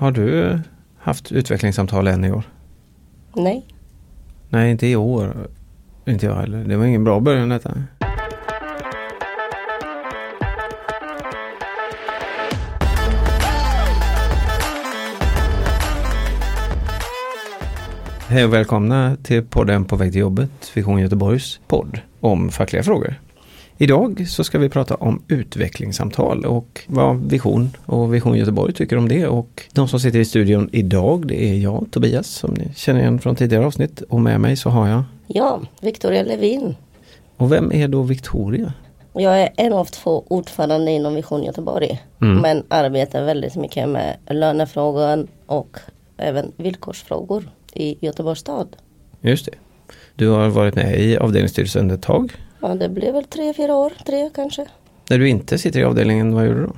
Har du haft utvecklingssamtal än i år? Nej. Nej, inte i år. Inte jag heller. Det var ingen bra början detta. Hej och välkomna till podden På väg till jobbet, Vision Göteborgs podd om fackliga frågor. Idag så ska vi prata om utvecklingssamtal och vad Vision och Vision Göteborg tycker om det. Och de som sitter i studion idag det är jag, Tobias, som ni känner igen från tidigare avsnitt. Och med mig så har jag... Ja, Victoria Levin. Och vem är då Victoria? Jag är en av två ordförande inom Vision Göteborg. Mm. Men arbetar väldigt mycket med lönefrågor och även villkorsfrågor i Göteborgs stad. Just det. Du har varit med i avdelningsstyrelsen ett tag. Ja, det blev väl tre, fyra år, tre kanske. När du inte sitter i avdelningen, vad gör du då?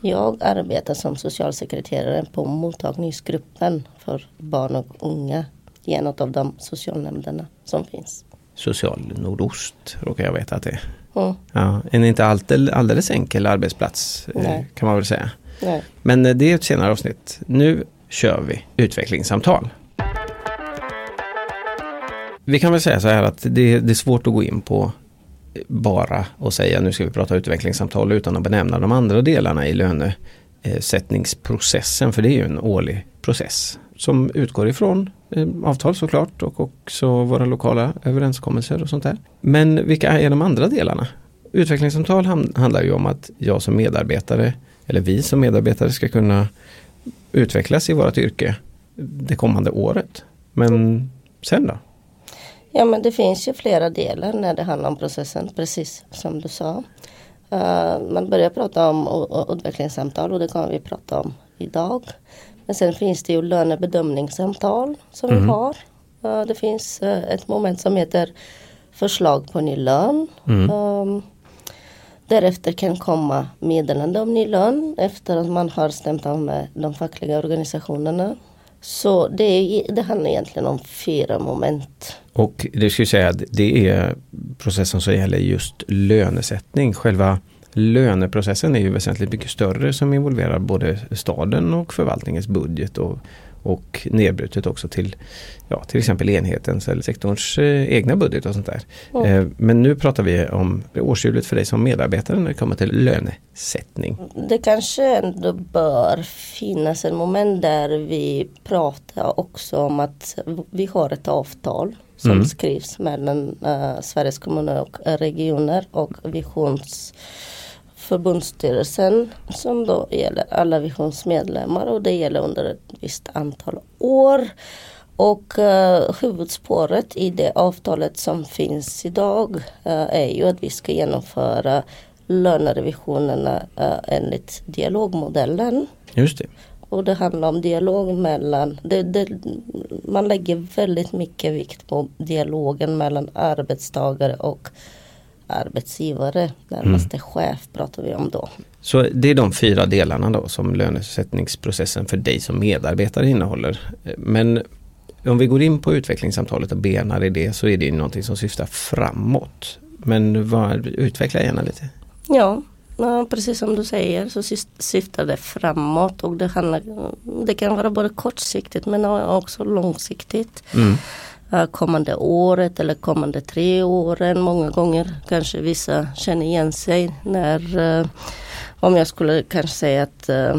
Jag arbetar som socialsekreterare på mottagningsgruppen för barn och unga i en av de socialnämnderna som finns. Social Nordost råkar jag veta att det är. Mm. Ja, en inte alltid, alldeles enkel arbetsplats eh, Nej. kan man väl säga. Nej. Men eh, det är ett senare avsnitt. Nu kör vi utvecklingssamtal. Vi kan väl säga så här att det, det är svårt att gå in på bara och säga nu ska vi prata utvecklingssamtal utan att benämna de andra delarna i lönesättningsprocessen. För det är ju en årlig process som utgår ifrån eh, avtal såklart och också våra lokala överenskommelser och sånt där. Men vilka är de andra delarna? Utvecklingssamtal handlar ju om att jag som medarbetare eller vi som medarbetare ska kunna utvecklas i vårt yrke det kommande året. Men sen då? Ja men det finns ju flera delar när det handlar om processen, precis som du sa. Eh, man börjar prata om utvecklingssamtal och det kan vi prata om idag. Men sen finns det ju lönebedömningssamtal som vi har. Eh, det finns eh, ett moment som heter förslag på ny lön. Um, Därefter kan komma meddelande om ny lön efter att man har stämt av med de fackliga organisationerna. Så det, är, det handlar egentligen om fyra moment. Och det skulle säga att det är processen som gäller just lönesättning. Själva löneprocessen är ju väsentligt mycket större som involverar både staden och förvaltningens budget och, och nedbrutet också till ja, till exempel enhetens eller sektorns eh, egna budget och sånt där. Eh, men nu pratar vi om årshjulet för dig som medarbetare när det kommer till lönesättning. Det kanske ändå bör finnas en moment där vi pratar också om att vi har ett avtal som Mm. skrivs mellan uh, Sveriges kommuner och eh, regioner och Visions förbundsstyrelsen som då gäller alla Visionsmedlemmar och det gäller under ett visst antal år. Och uh, huvudspåret i det avtalet som finns idag eh, är ju att vi ska genomföra lönerevisionerna uh, enligt dialogmodellen. Just det. Och det handlar om dialog mellan, det, det, man lägger väldigt mycket vikt på dialogen mellan arbetstagare och arbetsgivare. Närmaste chef pratar vi om då. Så det är de fyra delarna då som lönesättningsprocessen för dig som medarbetare innehåller. Men om vi går in på utvecklingssamtalet och benar i det så är det ju någonting som syftar framåt. Men vad, utveckla gärna lite. Ja, ja, precis som du säger så syf- syftar det framåt och det, handlar, det kan vara både kortsiktigt men också långsiktigt. Mm. kommande året eller kommande tre åren. Många gånger kanske vissa känner igen sig när eh, om jag skulle kanske säga att eh,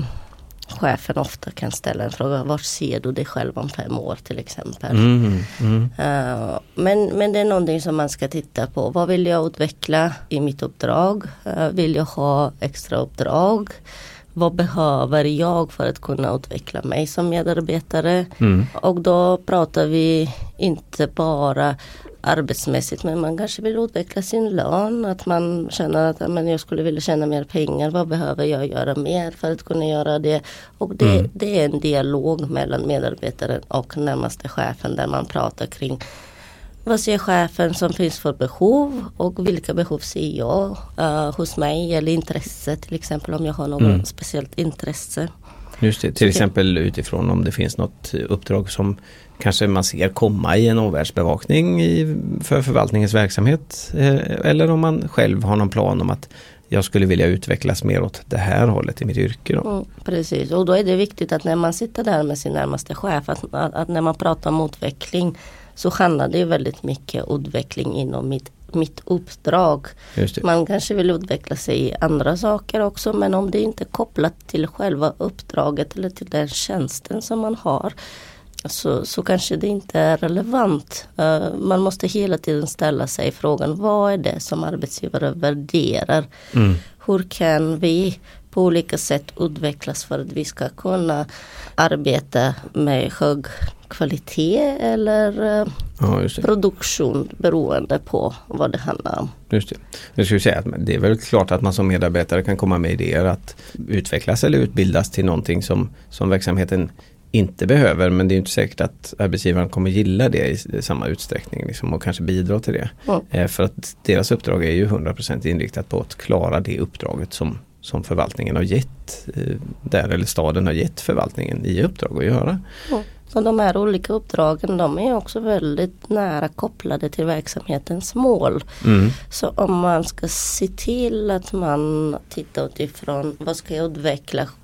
chefen ofta kan ställa en fråga. Var ser du dig själv om fem år till exempel. Mm, mm. Eh, men, men det är någonting som man ska titta på. Vad vill jag utveckla i mitt uppdrag? Eh, vill jag ha extra uppdrag? Vad behöver jag för att kunna utveckla mig som medarbetare? Mm. Och då pratar vi inte bara arbetsmässigt men man kanske vill utveckla sin lön. Att man känner att "Ja, men jag skulle vilja tjäna mer pengar. Vad behöver jag göra mer för att kunna göra det? Och det, Mm. det är en dialog mellan medarbetaren och närmaste chefen där man pratar kring vad ser chefen som finns för behov och vilka behov ser jag eh, hos mig eller intresse till exempel om jag har något Mm. speciellt intresse. Just det, till exempel utifrån om det finns något uppdrag som kanske man ser komma i en omvärldsbevakning i, för förvaltningens verksamhet. Eh, eller om man själv har någon plan om att jag skulle vilja utvecklas mer åt det här hållet i mitt yrke. Då. Mm, precis och då är det viktigt att när man sitter där med sin närmaste chef att, att, att när man pratar om utveckling så handlar det väldigt mycket utveckling inom mitt mitt uppdrag. Man kanske vill utveckla sig i andra saker också men om det inte är kopplat till själva uppdraget eller till den tjänsten som man har så, så kanske det inte är relevant. Uh, man måste hela tiden ställa sig frågan vad är det som arbetsgivare värderar? Mm. Hur kan vi på olika sätt utvecklas för att vi ska kunna arbeta med hög kvalitet eller uh, ja, produktion beroende på vad det handlar om. Just det. Jag skulle säga att det är väl klart att man som medarbetare kan komma med idéer att utvecklas eller utbildas till någonting som, som verksamheten inte behöver men det är inte säkert att arbetsgivaren kommer gilla det i samma utsträckning liksom, och kanske bidra till det. Mm. för att deras uppdrag är ju 100% inriktat på att klara det uppdraget som, som förvaltningen har gett eh, där eller staden har gett förvaltningen i uppdrag att göra. Mm. Så de här olika uppdragen de är också väldigt nära kopplade till verksamhetens mål. Mm. Så om man ska se till att man tittar utifrån vad ska jag utveckla Eh,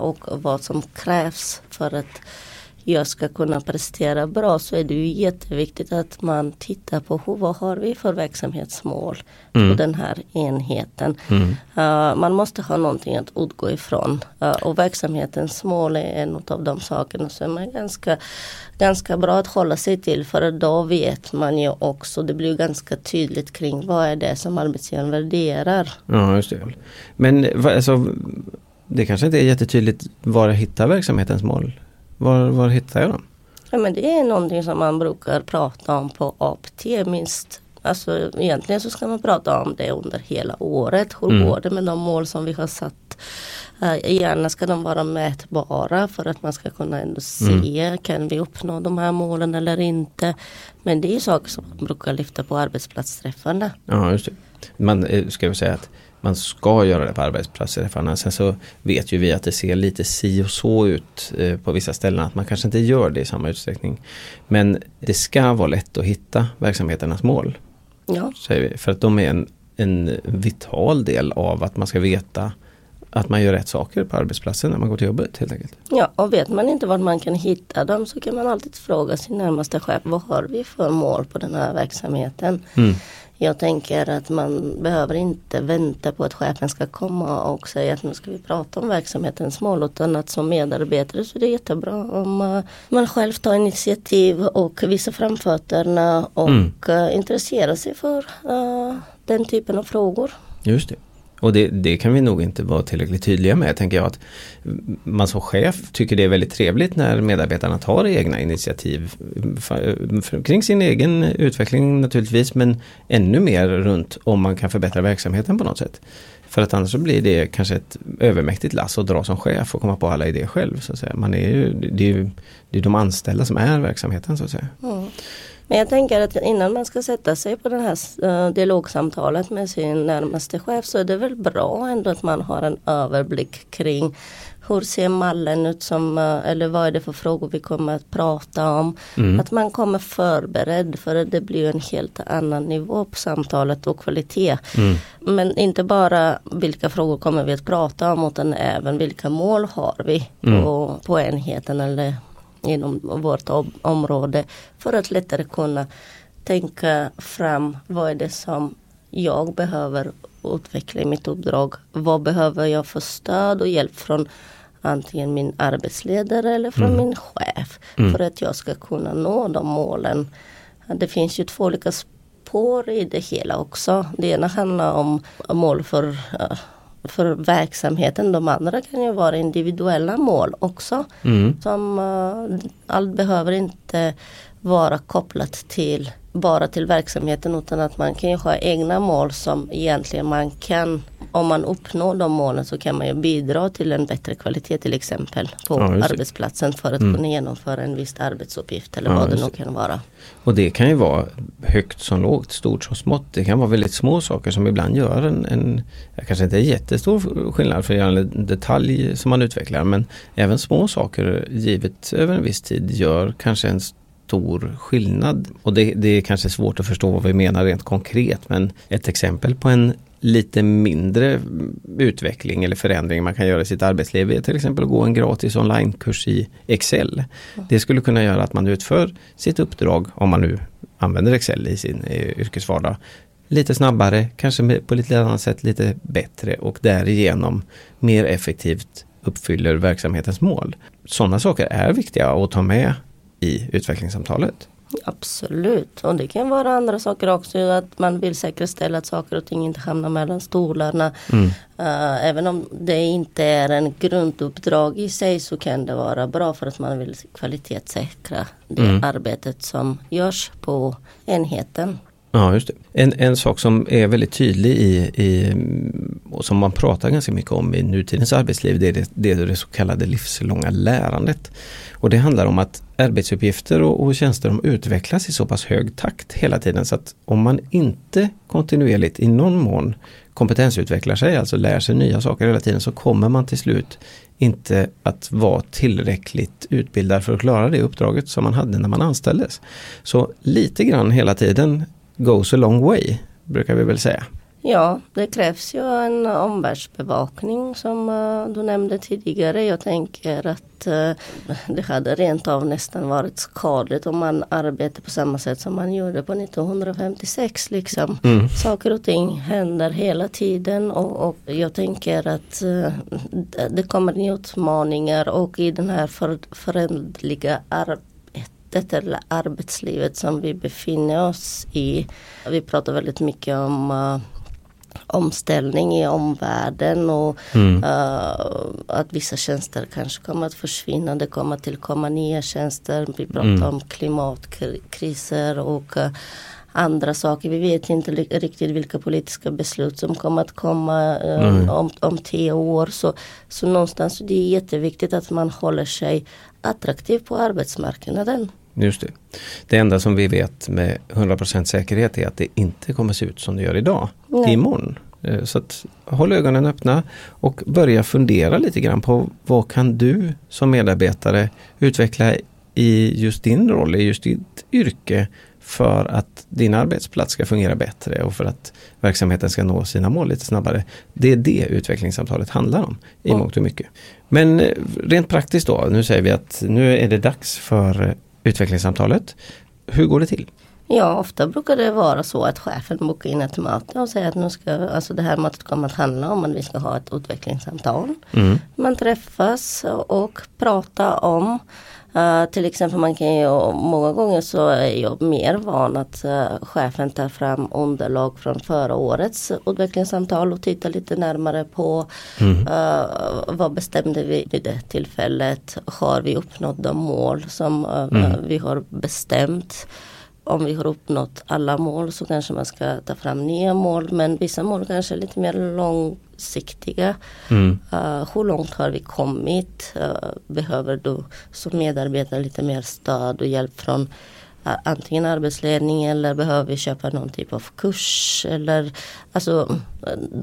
och vad som krävs för att jag ska kunna prestera bra så är det ju jätteviktigt att man tittar på hur, vad har vi för verksamhetsmål mm. på den här enheten. Mm. Uh, man måste ha någonting att utgå ifrån uh, och verksamhetens mål är en av de sakerna som är ganska, ganska bra att hålla sig till för då vet man ju också, det blir ganska tydligt kring vad är det som arbetsgivaren värderar. Ja, just det. Men alltså, det kanske inte är jättetydligt var jag hittar verksamhetens mål. Var, var hittar jag dem? Ja, men det är någonting som man brukar prata om på APT minst. Alltså egentligen så ska man prata om det under hela året. Hur mm. går det med de mål som vi har satt? Uh, gärna ska de vara mätbara för att man ska kunna ändå se, mm. kan vi uppnå de här målen eller inte? Men det är saker som man brukar lyfta på arbetsplatsträffarna. Ja, just det. Man eh, ska säga att man ska göra det på arbetsplatser. Sen så vet ju vi att det ser lite si och så ut eh, på vissa ställen att man kanske inte gör det i samma utsträckning. Men det ska vara lätt att hitta verksamheternas mål. Ja. Vi, för att de är en, en vital del av att man ska veta att man gör rätt saker på arbetsplatsen när man går till jobbet helt enkelt. Ja och vet man inte var man kan hitta dem så kan man alltid fråga sin närmaste chef vad har vi för mål på den här verksamheten. Mm. Jag tänker att man behöver inte vänta på att chefen ska komma och säga att nu ska vi prata om verksamhetens mål utan att som medarbetare så är det jättebra om uh, man själv tar initiativ och visar framfötterna och mm. uh, intresserar sig för uh, den typen av frågor. Just det. Och det, det, kan vi nog inte vara tillräckligt tydliga med, tänker jag. att Man som chef tycker det är väldigt trevligt när medarbetarna tar egna initiativ kring sin egen utveckling naturligtvis, men ännu mer runt om man kan förbättra verksamheten på något sätt. För att annars så blir det kanske ett övermäktigt lass att dra som chef och komma på alla idéer själv. Så att säga. Man är ju, det är ju det är de anställda som är verksamheten så att säga. Mm. Men jag tänker att innan man ska sätta sig på det här uh, dialogsamtalet med sin närmaste chef så är det väl bra ändå att man har en överblick kring hur ser mallen ut som, uh, eller vad är det för frågor vi kommer att prata om. Mm. Att man kommer förberedd för att det blir en helt annan nivå på samtalet och kvalitet. Mm. Men inte bara vilka frågor kommer vi att prata om utan även vilka mål har vi mm. på, på enheten eller inom vårt område för att lättare kunna tänka fram vad är det som jag behöver utveckla i mitt uppdrag. Vad behöver jag för stöd och hjälp från antingen min arbetsledare eller från mm. min chef mm. för att jag ska kunna nå de målen. Det finns ju två olika spår i det hela också. Det ena handlar om mål för för verksamheten. De andra kan ju vara individuella mål också. Mm. Som, uh, allt behöver inte vara kopplat till bara till verksamheten utan att man kan ju ha egna mål som egentligen man kan om man uppnår de målen så kan man ju bidra till en bättre kvalitet till exempel på ja, arbetsplatsen för att mm. kunna genomföra en viss arbetsuppgift eller ja, vad det nu kan vara. Och det kan ju vara högt som lågt, stort som smått. Det kan vara väldigt små saker som ibland gör en, en kanske inte jättestor skillnad för att göra en detalj som man utvecklar men även små saker givet över en viss tid gör kanske en stor skillnad. Och det, det är kanske svårt att förstå vad vi menar rent konkret men ett exempel på en lite mindre utveckling eller förändring man kan göra i sitt arbetsliv är till exempel att gå en gratis onlinekurs i Excel. Det skulle kunna göra att man utför sitt uppdrag, om man nu använder Excel i sin yrkesvardag, lite snabbare, kanske på lite annat sätt lite bättre och därigenom mer effektivt uppfyller verksamhetens mål. Sådana saker är viktiga att ta med i utvecklingssamtalet. Absolut, och det kan vara andra saker också. Att man vill säkerställa att saker och ting inte hamnar mellan stolarna. Mm. Uh, även om det inte är en grunduppdrag i sig så kan det vara bra för att man vill kvalitetssäkra det mm. arbetet som görs på enheten. Ja, just det. En, en sak som är väldigt tydlig i, i och som man pratar ganska mycket om i nutidens arbetsliv det är det, det, är det så kallade livslånga lärandet. Och det handlar om att arbetsuppgifter och, och tjänster de utvecklas i så pass hög takt hela tiden så att om man inte kontinuerligt i någon mån kompetensutvecklar sig, alltså lär sig nya saker hela tiden så kommer man till slut inte att vara tillräckligt utbildad för att klara det uppdraget som man hade när man anställdes. Så lite grann hela tiden goes a long way, brukar vi väl säga. Ja, det krävs ju en omvärldsbevakning som uh, du nämnde tidigare. Jag tänker att uh, det hade rent av nästan varit skadligt om man arbetade på samma sätt som man gjorde på 1956. Liksom. Mm. Saker och ting händer hela tiden och, och jag tänker att uh, det kommer utmaningar och i den här för, förändliga arbetet eller arbetslivet som vi befinner oss i. Vi pratar väldigt mycket om uh, omställning i omvärlden och mm. uh, att vissa tjänster kanske kommer att försvinna. Det kommer att tillkomma nya tjänster. Vi pratar mm. om klimatkriser och uh, andra saker. Vi vet inte riktigt vilka politiska beslut som kommer att komma mm. om, om tio år. Så, så någonstans det är jätteviktigt att man håller sig attraktiv på arbetsmarknaden. Just det. Det enda som vi vet med 100% säkerhet är att det inte kommer se ut som det gör idag, Nej. imorgon. Eh, så att håll ögonen öppna och börja fundera lite grann på vad kan du som medarbetare utveckla i just din roll, i just ditt yrke för att din arbetsplats ska fungera bättre och för att verksamheten ska nå sina mål lite snabbare. Det är det utvecklingssamtalet handlar om i ja. mångt och mycket. Men eh, rent praktiskt då, nu säger vi att nu är det dags för utvecklingssamtalet. Hur går det till? Ja, ofta brukar det vara så att chefen bokar in ett möte och säger att nu ska, alltså det här mötet kommer att handla om att vi ska ha ett utvecklingssamtal. Mm. Man träffas och pratar om Uh, till exempel man kan ju, många gånger så är jag mer van att uh, chefen tar fram underlag från förra årets utvecklingssamtal och tittar lite närmare på mm. uh, vad bestämde vi vid det tillfället. Har vi uppnått de mål som mm. vi har bestämt? om vi har uppnått alla mål så kanske man ska ta fram nya mål men vissa mål kanske är lite mer långsiktiga. Mm. Uh, hur långt har vi kommit? Uh, behöver du som medarbetare lite mer stöd och hjälp från uh, antingen arbetsledning eller behöver vi köpa någon typ av kurs eller alltså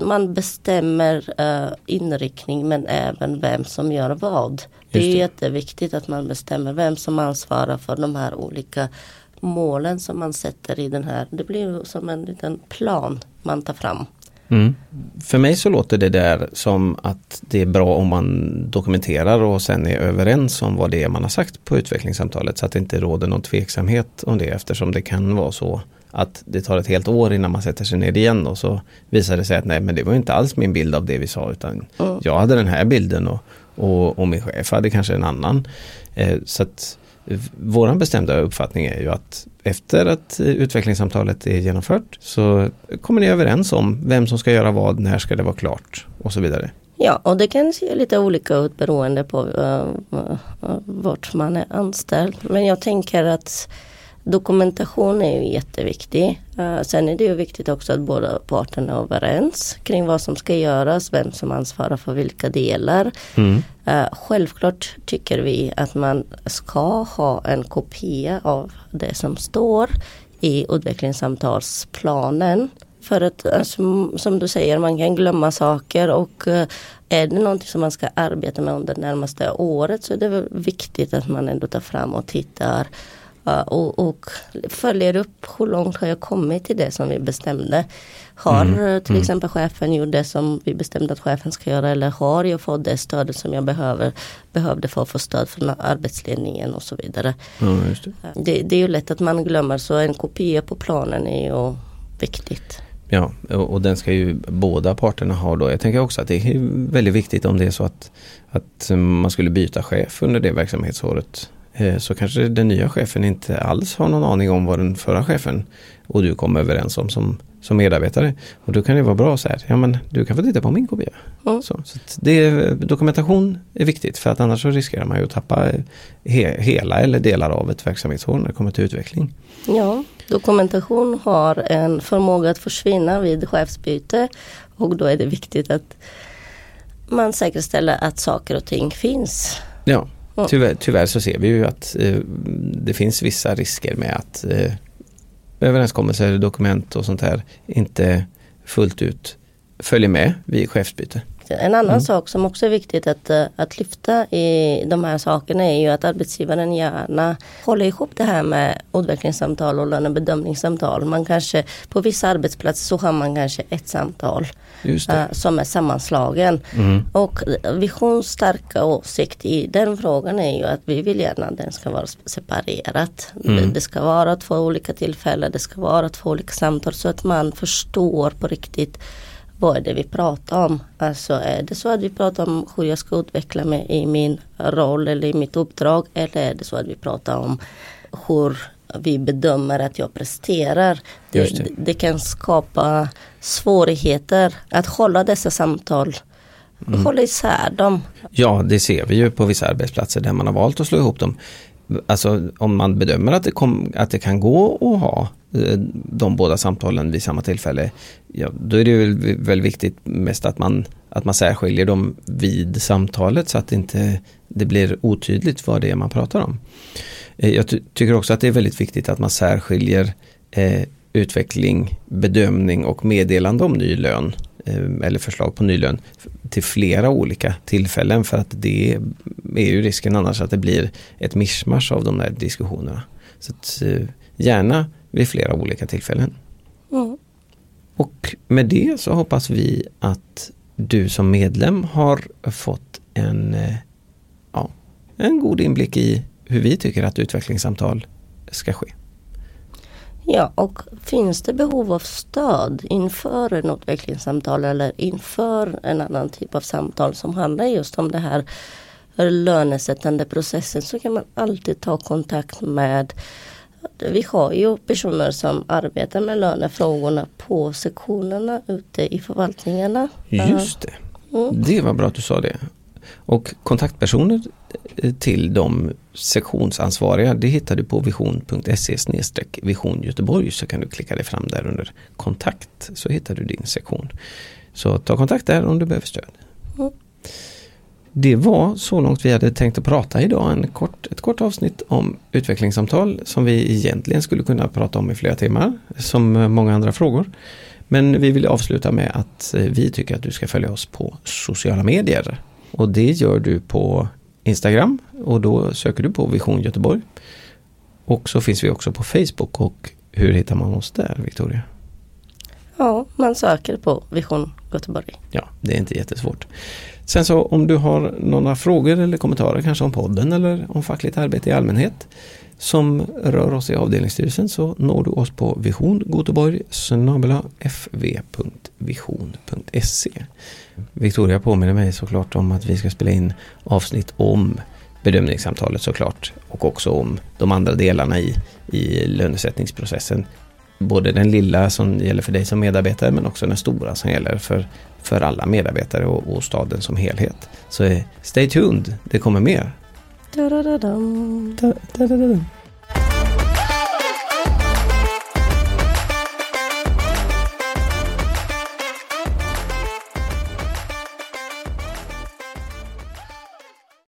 man bestämmer inriktning men även vem som gör vad. Det. det är jätteviktigt att man bestämmer vem som ansvarar för de här olika målen som man sätter i den här. Det blir som en liten plan man tar fram. Mm. För mig så låter det där som att det är bra om man dokumenterar och sen är överens om vad det är man har sagt på utvecklingssamtalet så att det inte råder någon tveksamhet om det eftersom det kan vara så att det tar ett helt år innan man sätter sig ner igen och så visar det sig att nej men det var inte alls min bild av det vi sa utan mm. jag hade den här bilden och, och, och min chef hade kanske en annan. Eh, så att vår bestämda uppfattning är ju att efter att utvecklingssamtalet är genomfört så kommer ni överens om vem som ska göra vad, när ska det vara klart och så vidare. Ja, och det kan se lite olika ut beroende på uh, uh, vart man är anställd. Men jag tänker att Dokumentation är ju jätteviktig. Uh, sen är det ju viktigt också att båda parterna är överens kring vad som ska göras, vem som ansvarar för vilka delar. Mm. Uh, självklart tycker vi att man ska ha en kopia av det som står i utvecklingssamtalsplanen. För att alltså, som du säger, man kan glömma saker och är det någonting som man ska arbeta med under det närmaste året så är det viktigt att man ändå tar fram och tittar och, och följer upp hur långt har jag kommit till det som vi bestämde. Har Mm. till exempel chefen gjort det som vi bestämde att chefen ska göra eller har jag fått det stödet som jag behöver, behövde för att få stöd från arbetsledningen och så vidare. Just det. Det, det är ju lätt att man glömmer så en kopia på planen är ju viktigt. Ja, och, och den ska ju båda parterna ha då. Jag tänker också att det är väldigt viktigt om det är så att, att man skulle byta chef under det verksamhetsåret. Eh, så kanske den nya chefen inte alls har någon aning om vad den förra chefen och du kom överens om som, som medarbetare. Och då kan det vara bra så här, ja men du kan få titta på min kopia. Mm. Så, så att det, dokumentation är viktigt för att annars så riskerar man ju att tappa he, hela eller delar av ett verksamhetsår när det kommer till utveckling. Ja, dokumentation har en förmåga att försvinna vid chefsbyte och då är det viktigt att man säkerställer att saker och ting finns. Ja tyvärr, tyvärr så ser vi ju att eh, det finns vissa risker med att eh, överenskommelser, dokument och sånt här inte fullt ut följer med vid chefsbyte. En annan Mm. sak som också är viktigt att, eh, att lyfta i de här sakerna är ju att arbetsgivaren gärna håller ihop det här med utvecklingssamtal och lönebedömningssamtal. Man kanske, på vissa arbetsplatser så har man kanske ett samtal eh, som är sammanslagen. Mm. Och Visions starka åsikt i den frågan är ju att vi vill gärna att den ska vara separerat. Mm. Det, det ska vara två olika tillfällen, det ska vara två olika samtal så att man förstår på riktigt vad är det vi pratar om. Alltså är det så att vi pratar om hur jag ska utveckla mig i min roll eller i mitt uppdrag eller är det så att vi pratar om hur vi bedömer att jag presterar. Det, det. det. kan skapa svårigheter att hålla dessa samtal, Mm. hålla isär dem. Ja, det ser vi ju på vissa arbetsplatser där man har valt att slå ihop dem. Alltså om man bedömer att det, kom, att det kan gå att ha Eh, de båda samtalen vid samma tillfälle. Ja, då är det väl, väl viktigt mest att man, att man särskiljer dem vid samtalet så att det inte det blir otydligt vad det är man pratar om. Eh, jag ty tycker också att det är väldigt viktigt att man särskiljer eh, utveckling, bedömning och meddelande om ny lön eh, eller förslag på ny lön till flera olika tillfällen för att det är ju risken annars att det blir ett mischmasch av de där diskussionerna. Så att, eh, gärna vid flera olika tillfällen. Mm. Och med det så hoppas vi att du som medlem har fått en, eh, ja, en god inblick i hur vi tycker att utvecklingssamtal ska ske. Ja, och finns det behov av stöd inför en utvecklingssamtal eller inför en annan typ av samtal som handlar just om det här lönesättande processen så kan man alltid ta kontakt med vi har ju personer som arbetar med lönefrågorna på sektionerna ute i förvaltningarna. Just det. Mm. Det var bra att du sa det. Och kontaktpersoner eh, till de sektionsansvariga det hittar du på vision.se vision Göteborg så kan du klicka dig fram där under kontakt så hittar du din sektion. Så ta kontakt där om du behöver stöd. Mm. Det var så långt vi hade tänkt att prata idag. En kort, ett kort avsnitt om utvecklingssamtal som vi egentligen skulle kunna prata om i flera timmar. Som många andra frågor. Men vi vill avsluta med att eh, vi tycker att du ska följa oss på sociala medier. Och det gör du på Instagram och då söker du på Vision Göteborg. Och så finns vi också på Facebook och hur hittar man oss där Victoria? Ja, man söker på Vision Göteborg. Ja, det är inte jättesvårt. Sen så om du har några frågor eller kommentarer kanske om podden eller om fackligt arbete i allmänhet som rör oss i avdelningsstyrelsen så når du oss på visiongoteborg fv.vision.se Victoria påminner mig såklart om att vi ska spela in avsnitt om bedömningssamtalet såklart och också om de andra delarna i, i lönesättningsprocessen. Både den lilla som gäller för dig som medarbetare men också den stora som gäller för, för alla medarbetare och, och staden som helhet. Så eh, stay tuned, det kommer mer. Da, da, da.